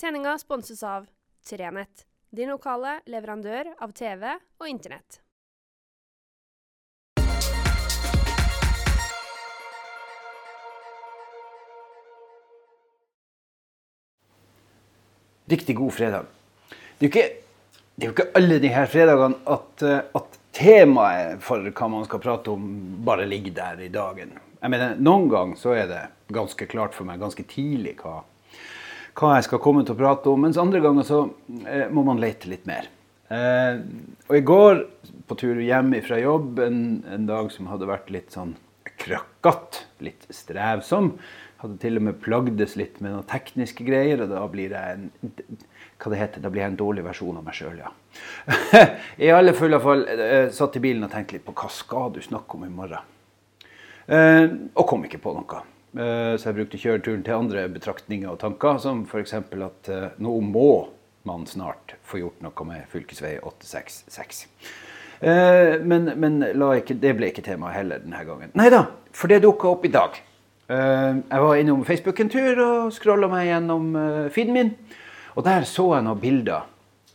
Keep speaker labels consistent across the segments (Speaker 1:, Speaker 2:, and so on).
Speaker 1: Sendinga sponses av Trenett, din lokale leverandør av TV og Internett.
Speaker 2: Riktig god fredag. Det er jo ikke, er jo ikke alle her fredagene at, eh, at temaet for hva man skal prate om, bare ligger der i dagen. Jeg mener, Noen ganger så er det ganske klart for meg ganske tidlig hva, hva jeg skal komme til å prate om, mens andre ganger så eh, må man lete litt mer. Eh, og i går, på tur hjem fra jobb, en, en dag som hadde vært litt sånn krøkkete, litt strevsom, hadde til og med plagdes litt med noen tekniske greier, og da blir jeg en hva det heter, da blir jeg en dårlig versjon av meg sjøl, ja. I alle fulle fall eh, satt i bilen og tenkte litt på hva skal du snakke om i morgen? Eh, og kom ikke på noe. Eh, så jeg brukte kjøreturen til andre betraktninger og tanker, som f.eks. at eh, nå må man snart få gjort noe med fv. 866. Eh, men, men ikke, det ble ikke tema heller denne gangen. Nei da, for det dukka opp i dag. Jeg var innom Facebook en tur og scrolla meg gjennom feeden min. Og der så jeg noen bilder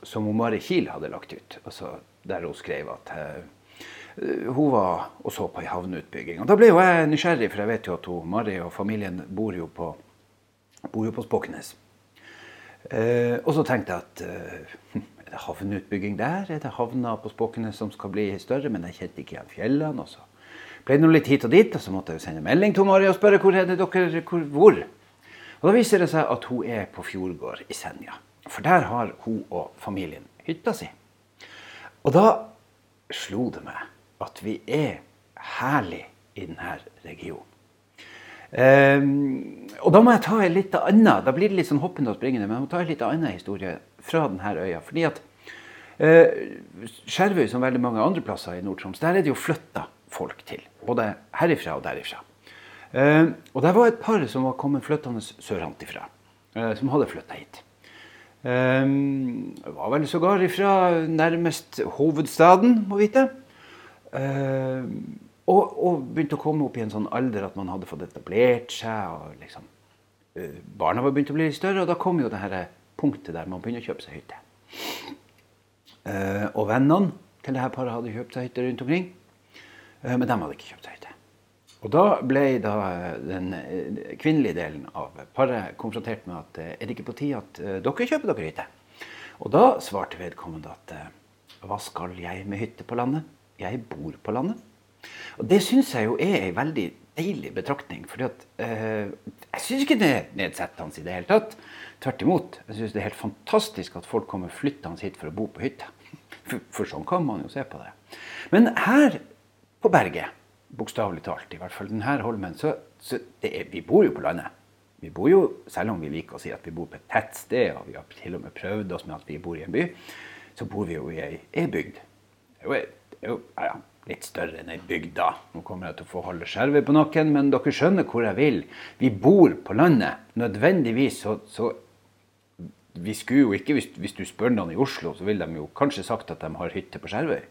Speaker 2: som Mari Kiel hadde lagt ut. Altså, der hun skrev at hun var og så på ei havneutbygging. Og da ble jo jeg nysgjerrig, for jeg vet jo at hun, Mari og familien bor jo på, bor jo på Spåkenes. Eh, og så tenkte jeg at er det havneutbygging der? Er det havna på Spåkenes som skal bli større? Men jeg kjente ikke igjen fjellene. og så ble det litt hit og dit, og så måtte jeg sende melding til Mari og spørre hvor er det dere hvor, hvor? Og Da viser det seg at hun er på Fjordgård i Senja. For der har hun og familien hytta si. Og da slo det meg at vi er herlig i denne regionen. Um, og da må jeg ta en litt annen da blir det litt sånn hoppende og springende, men jeg må ta en litt annen historie fra denne øya. fordi at uh, Skjervøy, som veldig mange andre plasser i Nord-Troms, der er det jo flytta folk til. Både herifra og derifra. Uh, og det var et par som var kommet flyttende sørantifra. Uh, som hadde flytta hit. Um, var vel sågar ifra nærmest hovedstaden, må vite. Eh, og, og, begynte å komme opp i en sånn alder at man hadde fått etablert seg. og liksom, uh, Barna var begynt å bli litt større, og da kom jo det her punktet der man begynner å kjøpe seg hytte. Uh, og vennene til det her paret hadde kjøpt seg hytte rundt omkring. Men de hadde ikke kjøpt seg hytte. Og da ble da den kvinnelige delen av paret konfrontert med at er det ikke på tide at dere kjøper dere hytte? Og da svarte vedkommende at hva skal jeg med hytte på landet? Jeg bor på landet. Og det syns jeg jo er ei veldig deilig betraktning. For eh, jeg syns ikke det er nedsettende i det hele tatt. Tvert imot. Jeg syns det er helt fantastisk at folk kommer flyttende hit for å bo på hytta. For, for sånn kan man jo se på det. Men her på berget. Bokstavelig talt, i hvert fall denne Holmen. Så, så er, vi bor jo på landet. Vi bor jo, Selv om vi liker å si at vi bor på et tett sted, og vi har til og med prøvd oss med at vi bor i en by, så bor vi jo i ei, e-bygd. Det er jo, jo ja, litt større enn ei bygd, da. Nå kommer jeg til å få holde skjervet på nakken, men dere skjønner hvor jeg vil. Vi bor på landet. Nødvendigvis så, så vi skulle jo ikke, hvis, hvis, du spør noen i Oslo, så ville de jo kanskje sagt at de har hytte på Skjervøy.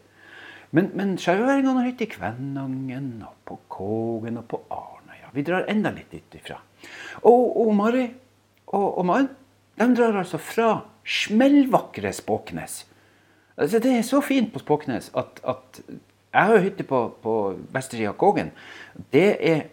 Speaker 2: Men, men skjauværingene har hytte i Kvænangen, og på Kågen og på Arnøya. Vi drar enda litt dit ifra. Og, og Mari og, og Maren de drar altså fra smellvakre Spåknes. Altså, det er så fint på Spåknes at, at jeg har hytte på, på vestersida av Kågen. Det er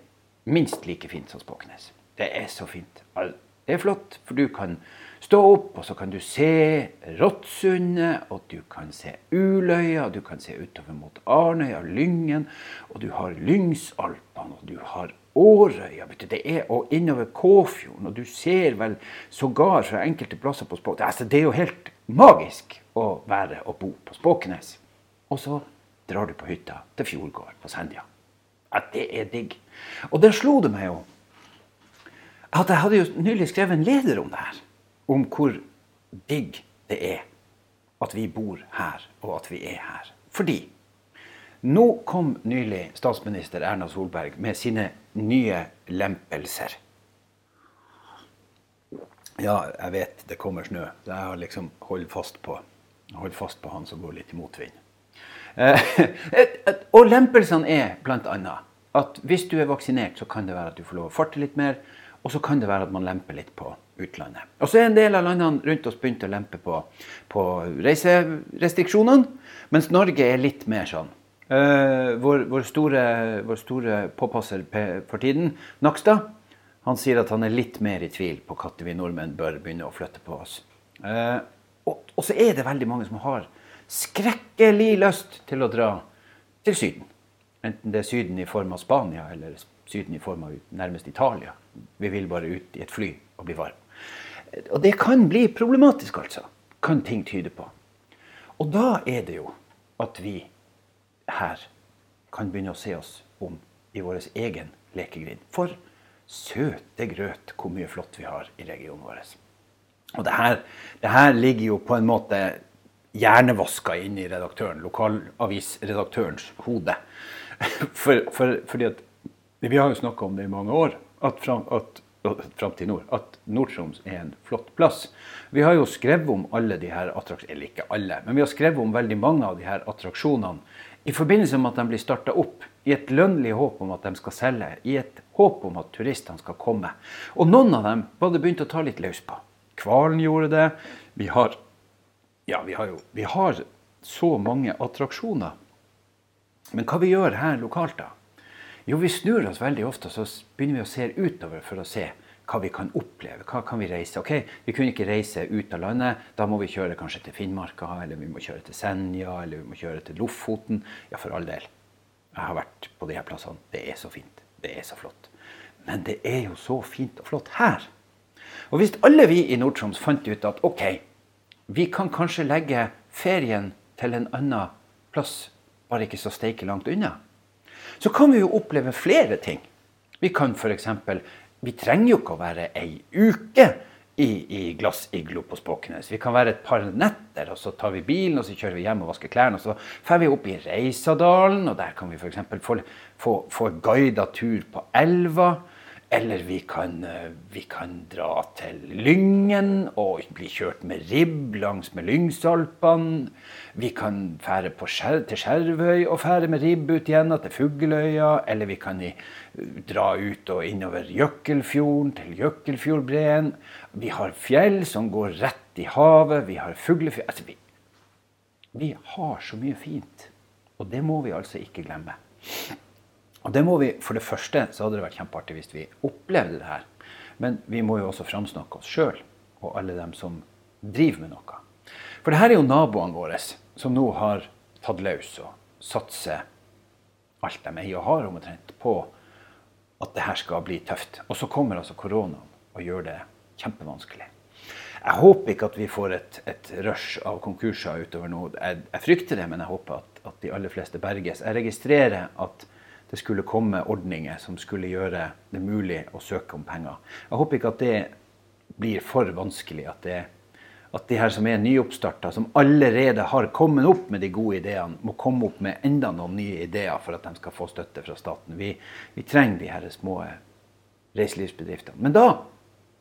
Speaker 2: minst like fint som Spåknes. Det er så fint. Det er flott, for du kan stå opp, og så kan du se Rottsundet, og du kan se Uløya, du kan se utover mot Arnøya, Lyngen, og du har Lyngsalpene, og du har Årøya, det er, og innover Kåfjorden, og du ser vel sågar fra enkelte plasser på Spåknes altså, Det er jo helt magisk å være og bo på Spåkenes. Og så drar du på hytta til Fjordgård på Senja. At det er digg. Og der slo det meg jo at jeg hadde jo nylig skrevet en leder om det her om hvor digg det er at vi bor her, og at vi er her. Fordi nå kom nylig statsminister Erna Solberg med sine nye lempelser. Ja, jeg vet det kommer snø. Jeg har liksom holdt fast på, holdt fast på han som går litt i motvind. Eh, og lempelsene er bl.a. at hvis du er vaksinert, så kan det være at du får lov å farte litt mer. Og så kan det være at man lemper litt på utlandet. Og så er en del av landene rundt oss begynt å lempe på, på reiserestriksjonene, mens Norge er litt mer sånn. Uh, vår, vår, store, vår, store, påpasser for tiden, Nakstad, han sier at han er litt mer i tvil på når vi nordmenn bør begynne å flytte på oss. Uh, og, og, så er det veldig mange som har skrekkelig lyst til å dra til Syden. Enten det er Syden i form av Spania eller Syden i form av nærmest Italia. Vi vil bare ut i et fly og bli varm. Og det kan bli problematisk, altså. Kan ting tyde på. Og da er det jo at vi her kan begynne å se oss om i vår egen lekegrind. For søte grøt hvor mye flott vi har i regionen vår. Og det her, det her ligger jo på en måte hjernevaska inn i redaktøren, lokalavisredaktørens hode. For, for, fordi at vi har jo snakka om det i mange år, at, fram, at Framtid Nord, at Nord-Troms er en flott plass. Vi har jo skrevet om alle de her eller ikke alle, men vi har skrevet om veldig mange av de her attraksjonene i forbindelse med at de blir starta opp, i et lønnlig håp om at de skal selge, i et håp om at turistene skal komme. Og noen av dem var det begynt å ta litt løs på. Kvalen gjorde det. Vi har, ja, vi har jo vi har så mange attraksjoner. Men hva vi gjør her lokalt, da? Jo, vi snur oss veldig ofte, så begynner vi å se utover for å se hva vi kan oppleve. Hva kan vi reise? Ok, Vi kunne ikke reise ut av landet. Da må vi kjøre kanskje til Finnmarka, eller vi må kjøre til Senja, eller vi må kjøre til Lofoten. Ja, for all del. Jeg har vært på de her plassene. Det er så fint. Det er så flott. Men det er jo så fint og flott her. Og hvis alle vi i Nord-Troms fant ut at ok, vi kan kanskje legge ferien til en annen plass, bare ikke så steike langt unna så kan vi jo oppleve flere ting. Vi kan f.eks. Vi trenger jo ikke å være ei uke i, i glassiglo på Spåkenes. Vi kan være et par netter, og så tar vi bilen og så kjører vi hjem og vasker klærne. Og så drar vi opp i Reisadalen, og der kan vi f.eks. få, få, få guida tur på elva. Eller vi kan, eh, vi kan, dra til Lyngen og bli kjørt med ribb langs med Lyngsalpene. Vi kan fære skjer, til Skjervøy og fære med ribb ut igjen til Fugløya. Eller vi kan i, dra ut og innover Jøkkelfjorden, til Jøkkelfjordbreen. Vi har fjell som går rett i havet. Vi har fuglefjell altså, vi, vi har så mye fint. Og det må vi altså ikke glemme. Og det må vi, For det første så hadde det vært kjempeartig hvis vi opplevde det her. Men vi må jo også framsnakke oss sjøl og alle dem som driver med noe. For det her er jo naboene våre som nå har tatt løs og satser alt de eier og har omtrent på at det her skal bli tøft. Og så kommer altså koronaen og gjør det kjempevanskelig. Jeg håper ikke at vi får et, et rush av konkurser utover nå. Jeg, jeg, frykter det, men jeg håper at, at de aller fleste berges. Jeg registrerer at det skulle komme ordninger som skulle gjøre det mulig å søke om penger. Jeg håper ikke at det blir for vanskelig. At, det, at de her som er nyoppstarta, som allerede har kommet opp med de gode ideene, må komme opp med enda noen nye ideer for at de skal få støtte fra staten. Vi, vi trenger de her små reiselivsbedriftene. Men da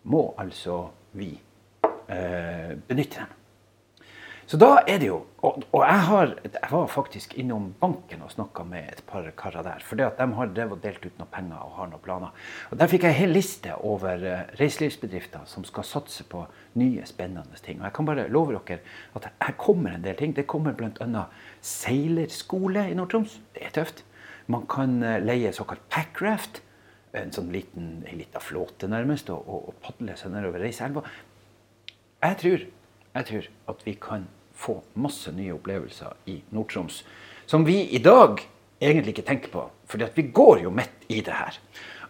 Speaker 2: må altså vi eh, benytte dem. Så da er det jo Og, og jeg, har, jeg, var faktisk innom banken og snakka med et par karer der. For de har drevet delt ut noen penger og har noen planer. Og Der fikk jeg en hel liste over uh, reiselivsbedrifter som skal satse på nye, spennende ting. Og jeg kan bare love dere at her kommer en del ting. Det kommer bl.a. seilerskole i Nord-Troms. Det er tøft. Man kan uh, leie såkalt packraft. En sånn liten, en liten flåte, nærmest, og, og, og padle seg nedover Reiseelva. Jeg tror, jeg tror at vi kan få masse nye opplevelser i Nord-Troms. Som vi i dag egentlig ikke tenker på, for vi går jo midt i det her.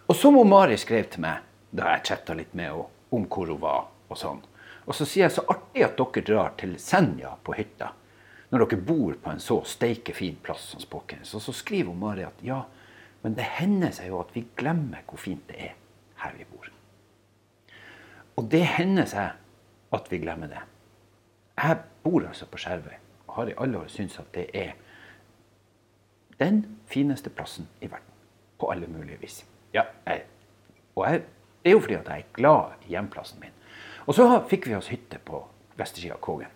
Speaker 2: Og som Mari skrev til meg da jeg chatta litt med henne om hvor hun var, og sånn. Og så sier jeg så artig at dere drar til Senja på hytta. Når dere bor på en så steike fin plass som Spåkenes. Og så skriver hun Mari at ja, men det hender seg jo at vi glemmer hvor fint det er her vi bor. Og det hender seg at vi glemmer det. Jeg bor altså på Skjervøy og har i alle år syntes at det er den fineste plassen i verden. På alle mulige vis. Ja, jeg, og jeg, det er jo fordi at jeg er glad i hjemplassen min. Og så fikk vi oss hytte på vestersida av Kågen.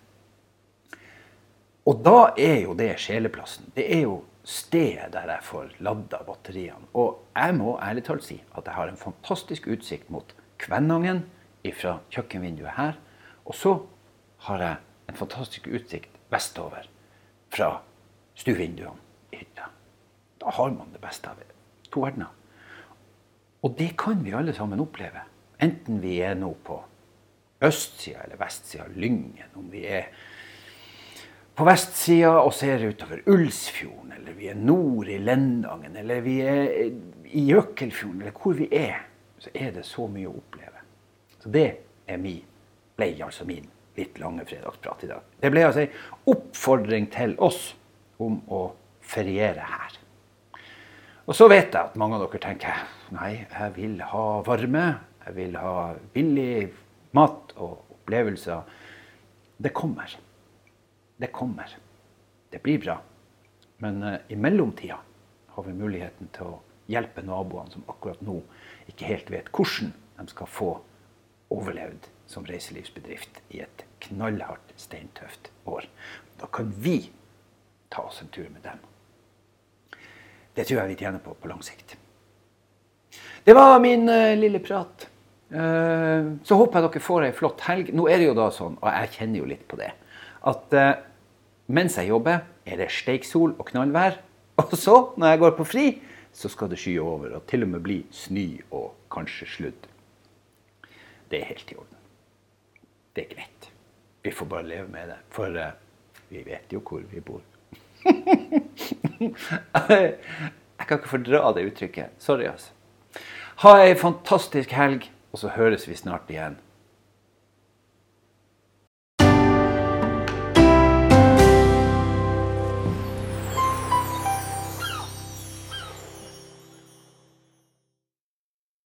Speaker 2: Og da er jo det sjeleplassen. Det er jo stedet der jeg får ladda batteriene. Og jeg må ærlig talt si at jeg har en fantastisk utsikt mot Kvænangen fra kjøkkenvinduet her. Og så har jeg en fantastisk utsikt vestover fra stuevinduene i hytta. Da har man det beste av to verdener. Og det kan vi alle sammen oppleve. Enten vi er nå på østsida eller vestsida av Lyngen, om vi er på vestsida og ser utover Ulsfjorden, eller vi er nord i Lendangen, eller vi er i Jøkelfjorden, eller hvor vi er, så er det så mye å oppleve. Så det er min, blei, altså min litt lange fredagsprat i dag. Det ble altså en oppfordring til oss om å feriere her. Og så vet jeg at mange av dere tenker nei, jeg vil ha varme, jeg vil ha billig mat og opplevelser. Det kommer. Det kommer. Det blir bra. Men uh, i mellomtida har vi muligheten til å hjelpe naboene som akkurat nå ikke helt vet hvordan de skal få overlevd som reiselivsbedrift i et knallhardt, steintøft år. Da kan vi ta oss en tur med dem. Det tror jeg vi tjener på på lang sikt. Det var min uh, lille prat. Uh, så håper jeg dere får ei flott helg. Nå er det jo da sånn, og jeg kjenner jo litt på det, at uh, mens jeg jobber, er det steiksol og knallvær. Og så, når jeg går på fri, så skal det skye over og til og med bli snø og kanskje sludd. Det er helt i orden. Det er greit. Vi får bare leve med det. For vi vet jo hvor vi bor. Jeg kan ikke fordra det uttrykket. Sorry, altså. Ha ei fantastisk helg, og så høres vi snart igjen.